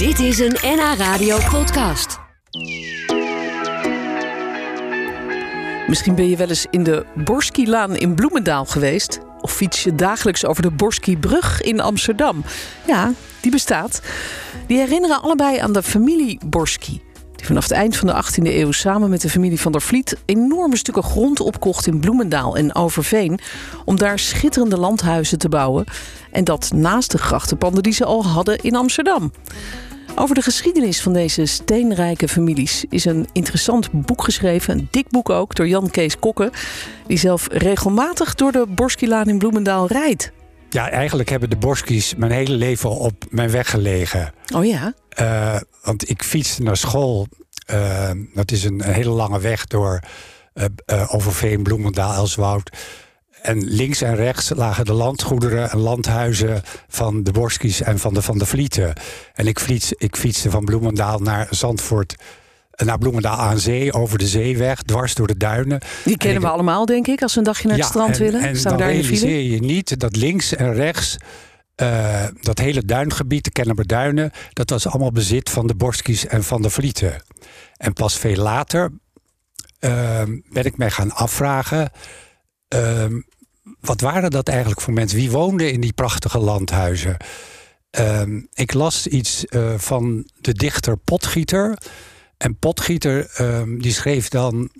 Dit is een NH Radio podcast. Misschien ben je wel eens in de Borski-laan in Bloemendaal geweest. Of fiets je dagelijks over de Borski-brug in Amsterdam. Ja, die bestaat. Die herinneren allebei aan de familie Borski. Die vanaf het eind van de 18e eeuw samen met de familie van der Vliet... enorme stukken grond opkocht in Bloemendaal en Overveen... om daar schitterende landhuizen te bouwen. En dat naast de grachtenpanden die ze al hadden in Amsterdam. Over de geschiedenis van deze steenrijke families is een interessant boek geschreven. Een dik boek ook, door Jan Kees Kokke. Die zelf regelmatig door de Borskilaan in Bloemendaal rijdt. Ja, eigenlijk hebben de Borskies mijn hele leven op mijn weg gelegen. Oh ja? Uh, want ik fietste naar school. Uh, dat is een, hele lange weg door uh, Overveen, Bloemendaal, Elswoud. En links en rechts lagen de landgoederen en landhuizen van de Borskies en van de Van de Vlieten. En ik, fiets, ik fietste van Bloemendaal naar Zandvoort naar Bloemendaal aan zee, over de zeeweg, dwars door de duinen. Die kennen we allemaal, denk ik, als we een dagje naar het strand willen. En Staan dan daar realiseer je niet dat links en rechts, uh, dat hele duingebied, de Kennemerduinen, dat was allemaal bezit van de Borskies en van de Vlieten. En pas veel later uh, ben ik mij gaan afvragen... Uh, wat waren dat eigenlijk voor mensen? Wie woonde in die prachtige landhuizen? Ehm, ik las iets uh, van de dichter Potgieter. En Potgieter die schreef dan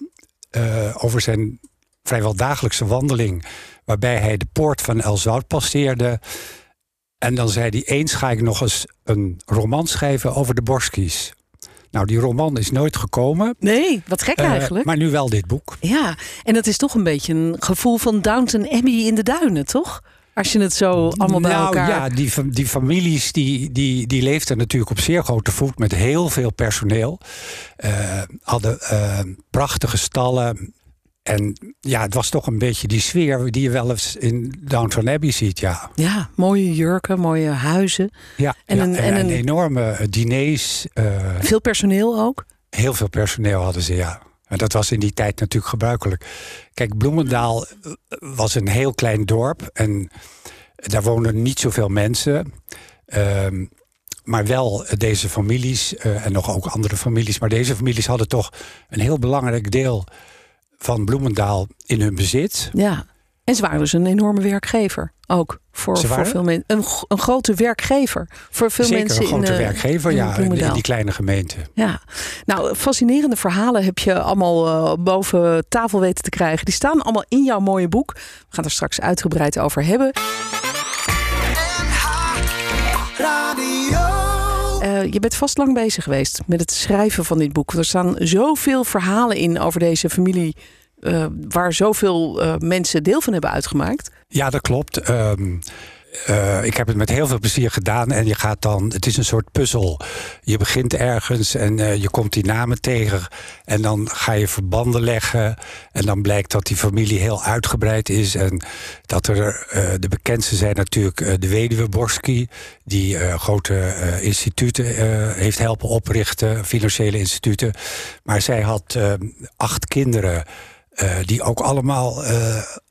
uh, over zijn vrijwel dagelijkse wandeling... waarbij hij de poort van Elzout passeerde. En dan zei hij, eens ga ik nog eens een roman schrijven over de Borskies. Nou, die roman is nooit gekomen. Nee, wat gek uh, eigenlijk. Maar nu wel dit boek. Ja, en dat is toch een beetje een gevoel van Downton Abbey in de duinen, toch? Als je het zo allemaal bij nou, elkaar... ja, die, die families die, die, die leefden natuurlijk op zeer grote voet... met heel veel personeel. Uh, hadden uh, prachtige stallen. En ja, het was toch een beetje die sfeer die je wel eens in Downton Abbey ziet, ja. Ja, mooie jurken, mooie huizen. Ja, en, ja, een, en, en een, enorme diners. Uh, veel personeel ook? Heel veel personeel hadden ze, ja. En dat was in die tijd natuurlijk gebruikelijk. Kijk, Bloemendaal was een heel klein dorp en daar woonden niet zoveel mensen. Um, maar wel deze families uh, en nog ook andere families. Maar deze families hadden toch een heel belangrijk deel van Bloemendaal in hun bezit. Ja, en ze waren dus een enorme werkgever ook. Voor, voor veel mensen. Een, een grote werkgever voor veel Zeker, mensen. Een grote in, werkgever, in ja, in, in, die kleine gemeente. Ja, nou, fascinerende verhalen heb je allemaal uh, boven tafel weten te krijgen. Die staan allemaal in jouw mooie boek. We gaan er straks uitgebreid over hebben. Uh, je bent vast lang bezig geweest met het schrijven van dit boek. Er staan zoveel verhalen in over deze familie. Uh, waar zoveel uh, mensen deel van hebben uitgemaakt. Ja, dat klopt. Um, uh, ik heb het met heel veel plezier gedaan. En je gaat dan, het is een soort puzzel. Je begint ergens en uh, je komt die namen tegen. En dan ga je verbanden leggen. En dan blijkt dat die familie heel uitgebreid is. En dat er uh, de bekendste zijn natuurlijk de weduwe Borski. Die grote instituten heeft helpen oprichten. Financiële instituten. Maar zij had acht kinderen. die ook allemaal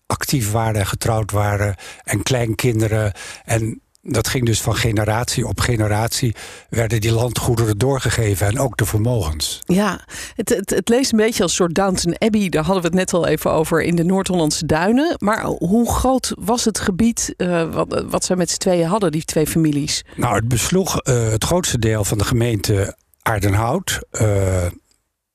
actief waren, getrouwd waren en kleinkinderen. En dat ging dus van generatie op generatie werden die landgoederen doorgegeven en ook de vermogens. Ja, het, het, het leest een beetje als een soort Downton Abbey. Daar hadden we het net al even over in de Noord-Hollandse duinen. Maar hoe groot was het gebied uh, wat, wat ze met z'n tweeën hadden, die twee families? Nou, het besloeg uh, het grootste deel van de gemeente Aardenhout. Uh,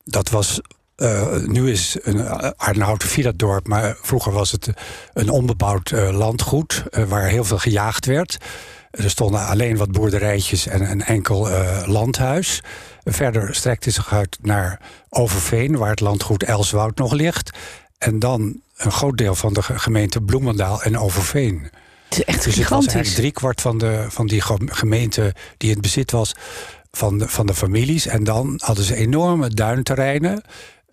dat was uh, nu is een Aardenhout een Villa-dorp, maar vroeger was het een onbebouwd uh, landgoed uh, waar heel veel gejaagd werd. Er stonden alleen wat boerderijtjes en een enkel landhuis. Verder strekte zich uit naar Overveen, waar het landgoed Elswoud nog ligt. En dan een groot deel van de gemeente Bloemendaal en Overveen. Het is echt dus gigantisch. het was eigenlijk driekwart van, de, van die gemeente die in het bezit was van de, van de families. En dan hadden ze enorme duinterreinen.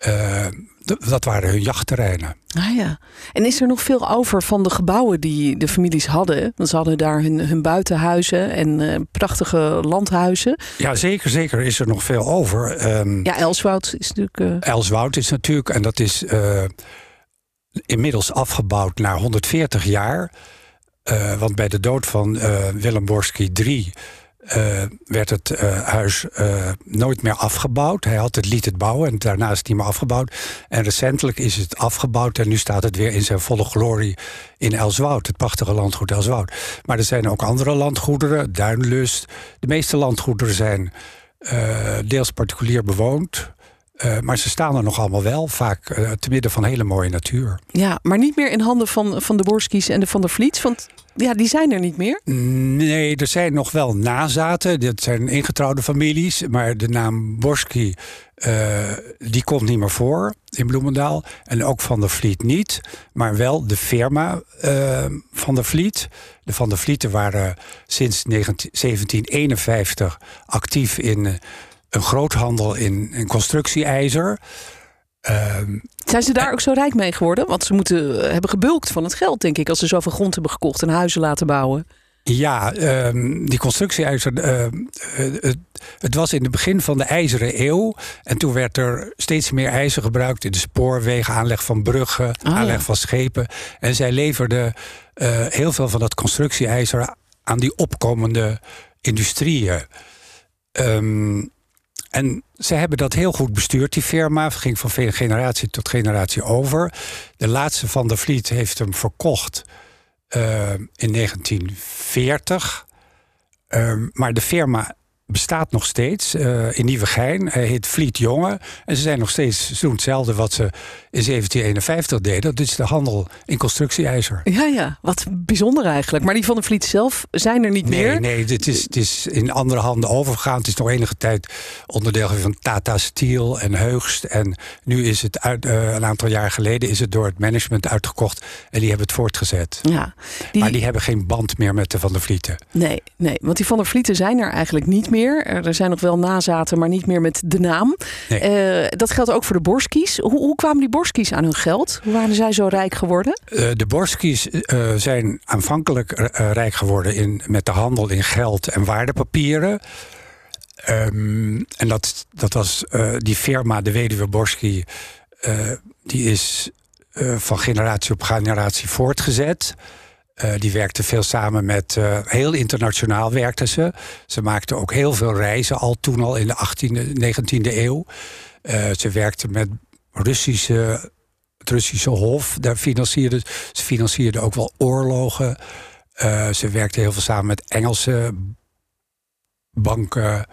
Uh, dat waren hun jachtterreinen. Ah ja. En is er nog veel over van de gebouwen die de families hadden? Want ze hadden daar hun, hun buitenhuizen en uh, prachtige landhuizen. Ja, zeker, zeker is er nog veel over. Um, ja, Elswoud is natuurlijk... Uh... Elswoud is natuurlijk, en dat is inmiddels afgebouwd naar 140 jaar. want bij de dood van Willem Borski III eh, werd het eh, huis eh, nooit meer afgebouwd. Hij had het liet het bouwen en daarna is het niet meer afgebouwd. En recentelijk is het afgebouwd en nu staat het weer in zijn volle glorie in Elswoud, het prachtige landgoed Elswoud. Maar er zijn ook andere landgoederen, Duinlust. De meeste landgoederen zijn deels particulier bewoond. Maar ze staan er nog allemaal wel, vaak te midden van hele mooie natuur. Ja, maar niet meer in handen van, van de Borskies en de Van der Vliet. Want ja, die zijn er niet meer? Nee, er zijn nog wel nazaten. Dat zijn ingetrouwde families. Maar de naam Borski, uh, die komt niet meer voor in Bloemendaal. En ook Van der Vliet niet. Maar wel de firma uh, Van der Vliet. De Van der Vlieten waren sinds 19, 1751 actief in uh, een groothandel in, in constructieijzer. Ehm, zijn ze daar ook zo rijk mee geworden? Want ze moeten eh, hebben gebulkt van het geld, denk ik, als ze zoveel grond hebben gekocht en huizen laten bouwen. Ja, um, die constructieijzer. Uh, het, het, was in het begin van de ijzeren eeuw. En toen werd er steeds meer ijzer gebruikt in de spoorwegen, aanleg van bruggen, ah, aanleg van schepen. En zij leverden uh, heel veel van dat constructieijzer aan die opkomende industrieën. Um, en ze hebben dat heel goed bestuurd, die firma. Ging van generatie tot generatie over. De laatste van de Vliet heeft hem verkocht uh, in 1940. Uh, maar de firma bestaat nog steeds uh, in Nieuwegein. Hij heet Vliet Jonge. En ze zijn nog steeds, ze doen hetzelfde wat ze in 1751 deden. Dat is de handel in constructieijzer. Ja, ja, wat bijzonder eigenlijk. Maar die van de Vliet zelf zijn er niet nee, meer? Nee, het is, het is in andere handen overgegaan. Het is nog enige tijd onderdeel van Tata Steel en Heugst. En nu is het uit, uh, een aantal jaar geleden is het door het management uitgekocht. En die hebben het voortgezet. Ja, die... Maar die hebben geen band meer met de Van der Vlieten. Nee, nee, want die Van der Vlieten zijn er eigenlijk niet meer. Er zijn nog wel nazaten, maar niet meer met de naam. Nee. Uh, dat geldt ook voor de Borskies. Hoe, hoe, kwamen die Borskies aan hun geld? Hoe waren zij zo rijk geworden? Uh, de Borskies uh, zijn aanvankelijk rijk geworden in, met de handel in geld en waardepapieren. Um, en dat, dat was die firma, de Weduwe Borski, die is van generatie op generatie voortgezet. Uh, die werkte veel samen met, uh, heel internationaal werkte ze. Ze maakte ook heel veel reizen, al toen al in de 18e, 19e eeuw. Uh, ze werkte met Russische, het Russische Hof, daar financierde ze financierde ook wel oorlogen. ze werkte heel veel samen met Engelse banken.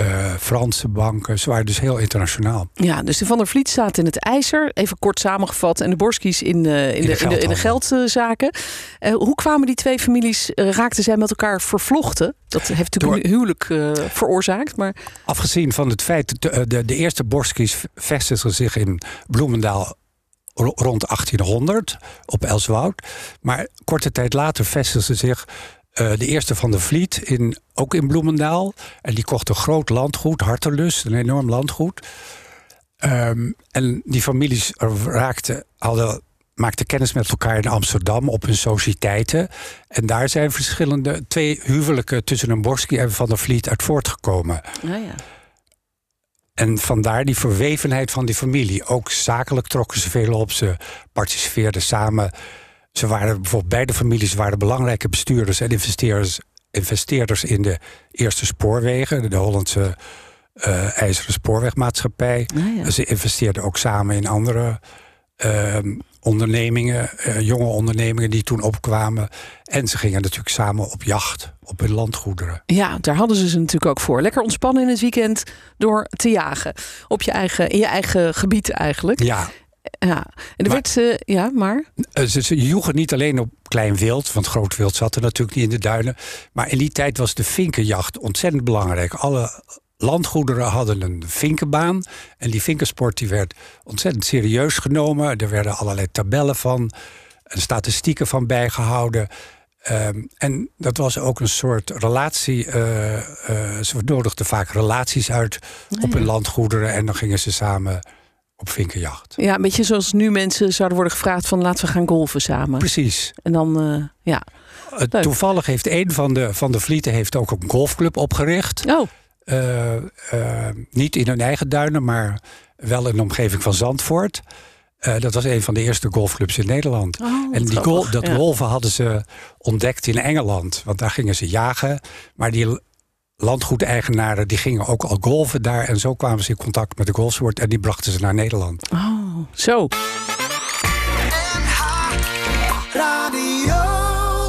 Uh, Franse banken. Ze waren dus heel internationaal. Ja, dus de Van der Vliet staat in het ijzer, even kort samengevat, en de Borskies in, uh, in, in, de, in, de, in, de, geldzaken. Uh, hoe kwamen die twee families, raakten zij met elkaar vervlochten? Dat heeft natuurlijk Door, een huwelijk veroorzaakt. Maar... Afgezien van het feit dat de, de, de eerste Borskies vestigden zich in Bloemendaal rond 1800 op Elswoud. Maar korte tijd later vestigden ze zich uh, de eerste van de Vliet, in, ook in Bloemendaal. En die kocht een groot landgoed, Hartelust, een enorm landgoed. Um, en die families raakten, hadden, maakten kennis met elkaar in Amsterdam op hun sociëteiten. En daar zijn verschillende, twee huwelijken tussen een Borski en Van der Vliet uit voortgekomen. Oh ja. En vandaar die verwevenheid van die familie. Ook zakelijk trokken ze veel op. Ze participeerden samen ze waren bijvoorbeeld beide families waren belangrijke bestuurders en investeerders, investeerders in de eerste spoorwegen, de Hollandse uh, IJzeren Spoorwegmaatschappij. Ah, Ze investeerden ook samen in andere uh, ondernemingen, uh, jonge ondernemingen die toen opkwamen. En ze gingen natuurlijk samen op jacht op hun landgoederen. Ja, daar hadden ze ze natuurlijk ook voor. Lekker ontspannen in het weekend door te jagen. Op je eigen, in je eigen gebied eigenlijk. Ja. Ja, en er werd, uh, ja, maar? Eh, ze, ze joegen niet alleen op klein wild, want groot wild zat er natuurlijk niet in de duinen. Maar in die tijd was de vinkenjacht ontzettend belangrijk. Alle landgoederen hadden een vinkenbaan. En die vinkensport die werd ontzettend serieus genomen. Er werden allerlei tabellen van en statistieken van bijgehouden. Um, en dat was ook een soort relatie. Uh, uh, ze nodigden vaak relaties uit op hun landgoederen. En dan gingen ze samen op vinkenjacht. Ja, een beetje zoals nu mensen zouden worden gevraagd van laten we gaan golven samen. Precies. En dan, uh, ja. Uh, toevallig heeft een van de, van de Vlieten heeft ook een golfclub opgericht. Oh. Uh, niet in hun eigen duinen, maar wel in de omgeving van Zandvoort. dat was een van de eerste golfclubs in Nederland. Oh, en die gol dat ja. golven hadden ze ontdekt in Engeland. Want daar gingen ze jagen. Maar die landgoedeigenaren die gingen ook al golven daar. En zo kwamen ze in contact met de golfsport en die brachten ze naar Nederland. Oh, zo.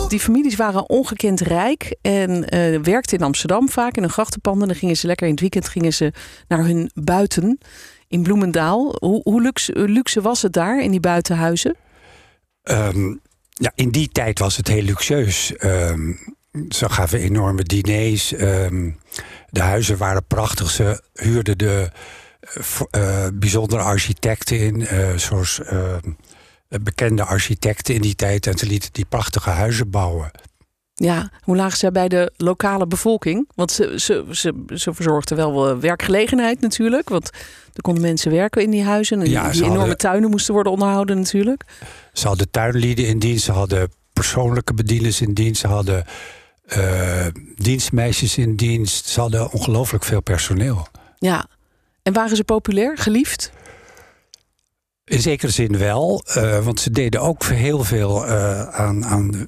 Die families waren ongekend rijk en uh, werkten in Amsterdam vaak in een grachtenpanden. Dan gingen ze lekker in het weekend gingen ze naar hun buiten in Bloemendaal. Hoe, hoe luxe, luxe, was het daar in die buitenhuizen? Um, ja, in die tijd was het heel luxueus. Um, ze gaven enorme diners. Um, de huizen waren prachtig. Ze huurden de uh, bijzondere architecten in, uh, zoals bekende architecten in die tijd. En ze lieten die prachtige huizen bouwen. Ja, hoe lagen zij bij de lokale bevolking? Want ze, ze, ze, ze verzorgden wel werkgelegenheid natuurlijk. Want er konden mensen werken in die huizen. En ja, die enorme hadden, tuinen moesten worden onderhouden natuurlijk. Ze hadden tuinlieden in dienst. Ze hadden persoonlijke bedieners in dienst. Ze hadden uh, dienstmeisjes in dienst. Ze hadden ongelooflijk veel personeel. Ja, en waren ze populair, geliefd? In zekere zin wel, uh, want ze deden ook heel veel uh, aan. aan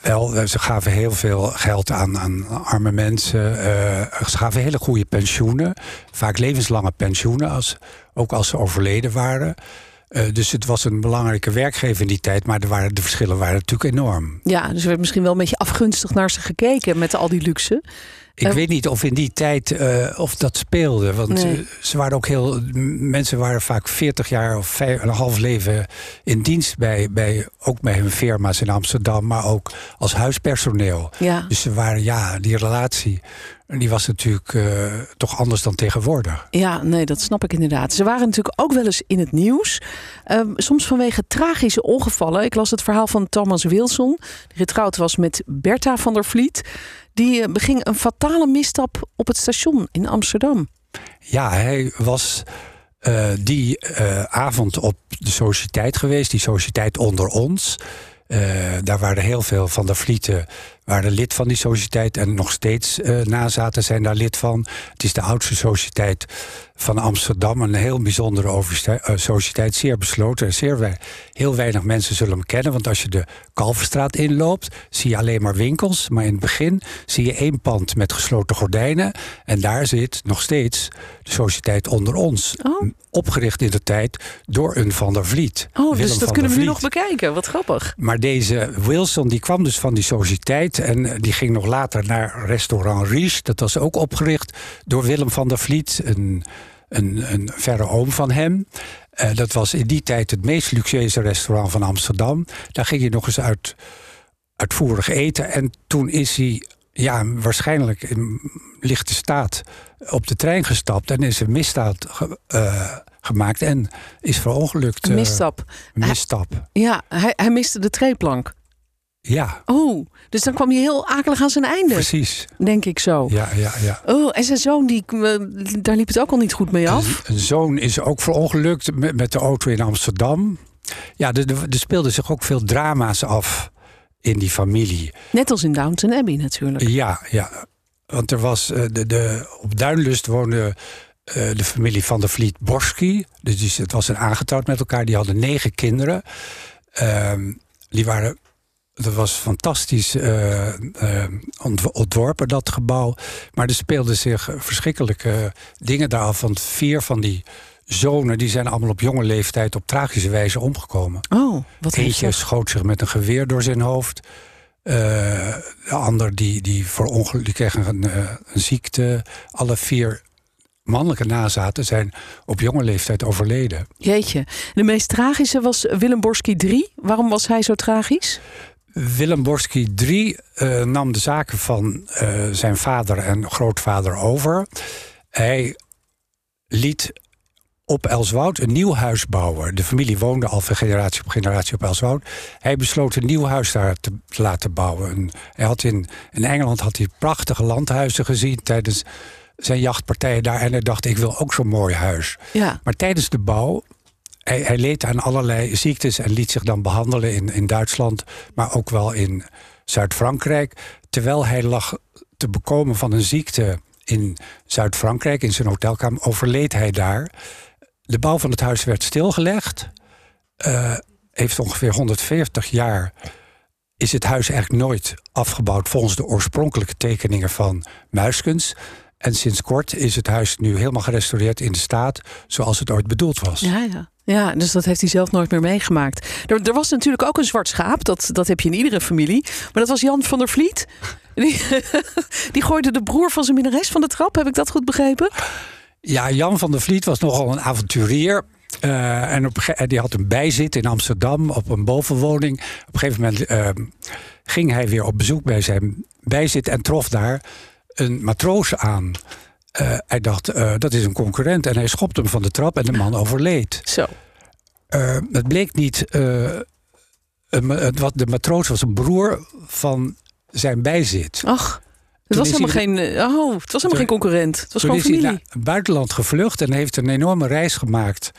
wel, ze gaven heel veel geld aan, aan arme mensen. ze gaven hele goede pensioenen. Vaak levenslange pensioenen, als, ook als ze overleden waren. Uh, dus het was een belangrijke werkgever in die tijd, maar er waren, de verschillen waren natuurlijk enorm. Ja, dus er werd misschien wel een beetje afgunstig naar ze gekeken met al die luxe. Ik uh, weet niet of in die tijd uh, of dat speelde. Want nee. ze waren ook heel. Mensen waren vaak 40 jaar of vijf, een half leven in dienst bij, bij ook bij hun firma's in Amsterdam, maar ook als huispersoneel. Ja. Dus ze waren, ja, die relatie. Die was natuurlijk uh, toch anders dan tegenwoordig. Ja, nee, dat snap ik inderdaad. Ze waren natuurlijk ook wel eens in het nieuws. Um, soms vanwege tragische ongevallen. Ik las het verhaal van Thomas Wilson, die getrouwd was met Bertha van der Vliet. Die uh, beging een fatale misstap op het station in Amsterdam. Ja, hij was uh, die avond op de sociëteit geweest, die sociëteit onder ons. daar waren heel veel van de Vlieten waren lid van die sociëteit en nog steeds uh, nazaten zijn daar lid van. Het is de oudste sociëteit van Amsterdam. Een heel bijzondere uh, sociëteit, zeer besloten. En zeer we heel weinig mensen zullen hem kennen. Want als je de Kalverstraat inloopt, zie je alleen maar winkels. Maar in het begin zie je één pand met gesloten gordijnen. En daar zit nog steeds de sociëteit onder ons. Oh. Opgericht in de tijd door een Van der Vliet. Oh, dus dat kunnen we nu nog bekijken. Wat grappig. Maar deze Wilson die kwam dus van die sociëteit. En die ging nog later naar restaurant Ries. Dat was ook opgericht door Willem van der Vliet, een, een, een verre oom van hem. Uh, dat was in die tijd het meest luxueuze restaurant van Amsterdam. Daar ging hij nog eens uit, uitvoerig eten. En toen is hij ja, waarschijnlijk in lichte staat op de trein gestapt en is een misdaad ge, uh, gemaakt en is verongelukt. Een misstap. Uh, misstap. Hij, ja, hij, hij miste de treeplank. Ja. Oh, dus dan kwam je heel akelig aan zijn einde. Precies. Denk ik zo. Ja, ja, ja. Oh, en zijn zoon, die, daar liep het ook al niet goed mee af? Een, zoon is ook verongelukt met, met de auto in Amsterdam. Ja, er, er speelden zich ook veel drama's af in die familie. Net als in Downton Abbey natuurlijk. Ja, ja. Want er was, de, de, op Duinlust woonde uh, de familie van der Vliet Borski. Dus het was een aangetrouwd met elkaar. Die hadden negen kinderen. Uh, die waren dat was fantastisch uh, uh, ontworpen, dat gebouw. Maar er speelden zich verschrikkelijke dingen daar af. Want vier van die zonen die zijn allemaal op jonge leeftijd op tragische wijze omgekomen. Oh, wat Eentje schoot zich met een geweer door zijn hoofd. Uh, de ander die, die, voor ongeluk, die kreeg een, een ziekte. Alle vier mannelijke nazaten zijn op jonge leeftijd overleden. Jeetje. De meest tragische was Willem Borski 3. Waarom was hij zo tragisch? Willem Borski III uh, nam de zaken van uh, zijn vader en grootvader over. Hij liet op Elswoud een nieuw huis bouwen. De familie woonde al van generatie op generatie op Elswoud. Hij besloot een nieuw huis daar te, te laten bouwen. En hij had in, in Engeland had hij prachtige landhuizen gezien tijdens zijn jachtpartijen daar. En hij dacht, ik wil ook zo'n mooi huis. Ja. Maar tijdens de bouw hij, leed aan allerlei ziektes en liet zich dan behandelen in, in Duitsland, maar ook wel in Zuid-Frankrijk. Terwijl hij lag te bekomen van een ziekte in Zuid-Frankrijk, in zijn hotelkamer, overleed hij daar. De bouw van het huis werd stilgelegd. Uh, heeft ongeveer 140 jaar is het huis eigenlijk nooit afgebouwd volgens de oorspronkelijke tekeningen van Muiskens. En sinds kort is het huis nu helemaal gerestaureerd in de staat zoals het ooit bedoeld was. Ja, ja. Ja, dus dat heeft hij zelf nooit meer meegemaakt. Er, er, was natuurlijk ook een zwart schaap. Dat, dat heb je in iedere familie. Maar dat was Jan van der Vliet. Die, die gooide de broer van zijn minnares van de trap. Heb ik dat goed begrepen? Ja, Jan van der Vliet was nogal een avonturier. Uh, en op, die had een bijzit in Amsterdam op een bovenwoning. Op een gegeven moment uh, ging hij weer op bezoek bij zijn bijzit en trof daar een matroos aan. Uh, hij dacht, dat is een concurrent. En hij schopte hem van de trap en de man overleed. Zo. het bleek niet. wat de matroos was een broer van zijn bijzit. Ach. Het was, helemaal geen, oh, het was helemaal geen concurrent. Het was gewoon familie. Hij naar het buitenland gevlucht en heeft een enorme reis gemaakt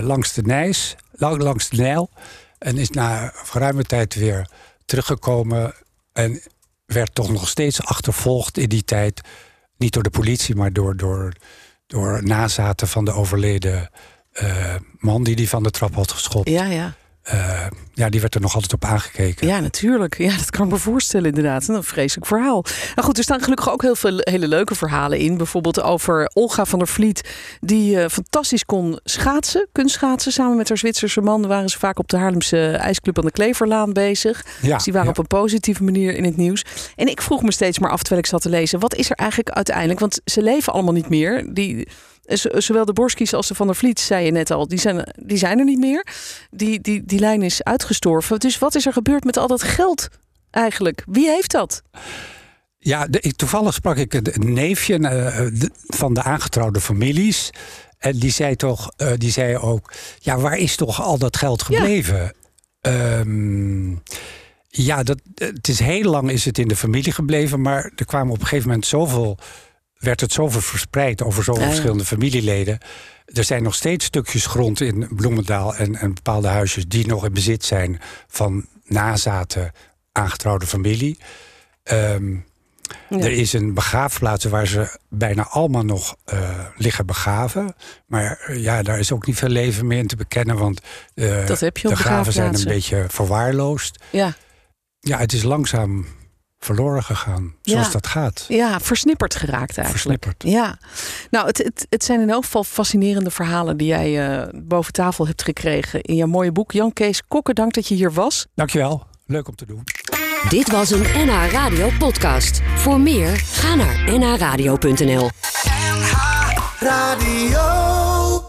langs de Nijs, langs de Nijl. En is na geruime tijd weer teruggekomen. En werd toch nog steeds achtervolgd in die tijd. Niet door de politie, maar door, door, door nazaten van de overleden uh, man die die van de trap had geschopt. Ja, ja. Uh, ja, die werd er nog altijd op aangekeken. Ja, natuurlijk. Ja, dat kan ik me voorstellen inderdaad. Een vreselijk verhaal. Nou goed, er staan gelukkig ook heel veel hele leuke verhalen in. Bijvoorbeeld over Olga van der Vliet, die uh, fantastisch kon schaatsen, kunstschaatsen. Samen met haar Zwitserse man waren ze vaak op de Haarlemse ijsclub aan de Kleverlaan bezig. Ja, dus die waren op een positieve manier in het nieuws. En ik vroeg me steeds maar af, terwijl ik zat te lezen, wat is er eigenlijk uiteindelijk? Want ze leven allemaal niet meer. Die zowel de Borskies als de Van der Vliet, zei je net al, die zijn, die zijn er niet meer. Die, die, die lijn is uitgestorven. Dus wat is er gebeurd met al dat geld eigenlijk? Wie heeft dat? Ja, de, toevallig sprak ik een neefje uh, van de aangetrouwde families. En die zei toch, uh, die zei ook, ja, waar is toch al dat geld gebleven? Ja. Um, ja, dat, het is heel lang is het in de familie gebleven, maar er kwamen op een gegeven moment zoveel werd het zoveel verspreid over zoveel verschillende familieleden. Er zijn nog steeds stukjes grond in Bloemendaal en, en bepaalde huisjes die nog in bezit zijn van nazaten aangetrouwde familie. Um, Er is een begraafplaats waar ze bijna allemaal nog uh, liggen begraven. Maar uh, ja, daar is ook niet veel leven meer in te bekennen, want uh, de graven zijn een beetje verwaarloosd. Ja. Ja, het is langzaam verloren gegaan. Zoals dat gaat. Ja, versnipperd geraakt eigenlijk. Versnipperd. Ja. Nou, het, het, het zijn in elk geval fascinerende verhalen die jij uh, boven tafel hebt gekregen in jouw mooie boek. Jan Kees Kokke, dank dat je hier was. Dankjewel. Leuk om te doen. Dit was een NH Radio podcast. Voor meer, ga naar nhradio.nl NH Radio